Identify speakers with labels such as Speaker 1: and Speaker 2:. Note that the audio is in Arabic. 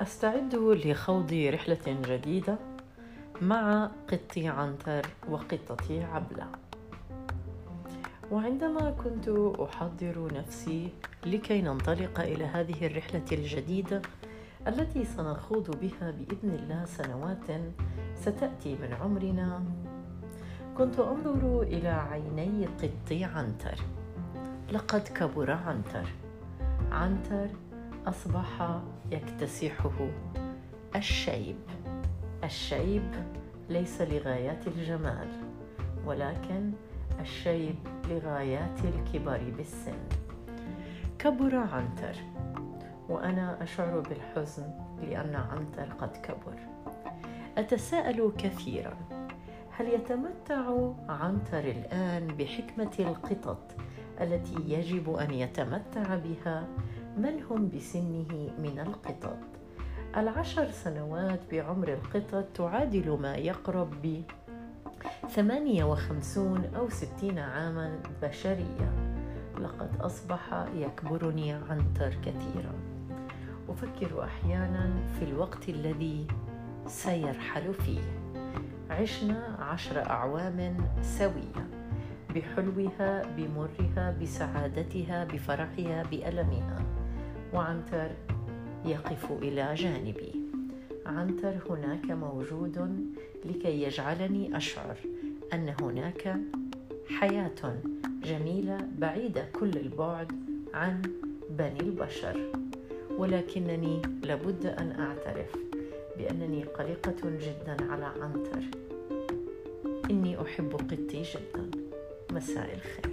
Speaker 1: أستعد لخوض رحلة جديدة مع قطي عنتر وقطتي عبلة. وعندما كنت أحضر نفسي لكي ننطلق إلى هذه الرحلة الجديدة التي سنخوض بها بإذن الله سنوات ستأتي من عمرنا كنت أنظر إلى عيني قطي عنتر. لقد كبر عنتر. عنتر أصبح يكتسحه الشيب. الشيب ليس لغايات الجمال ولكن الشيب لغايات الكبر بالسن. كبر عنتر وأنا أشعر بالحزن لأن عنتر قد كبر. أتساءل كثيرا هل يتمتع عنتر الآن بحكمة القطط التي يجب أن يتمتع بها؟ من هم بسنه من القطط؟ العشر سنوات بعمر القطط تعادل ما يقرب ب 58 أو 60 عاما بشرية. لقد أصبح يكبرني عنتر كثيرا. أفكر أحيانا في الوقت الذي سيرحل فيه. عشنا عشر أعوام سوية. بحلوها بمرها بسعادتها بفرحها بألمها. وعنتر يقف إلى جانبي. عنتر هناك موجود لكي يجعلني أشعر أن هناك حياة جميلة بعيده كل البعد عن بني البشر. ولكنني لابد أن أعترف بأنني قلقة جدا على عنتر. إني أحب قطي جدا. مساء الخير.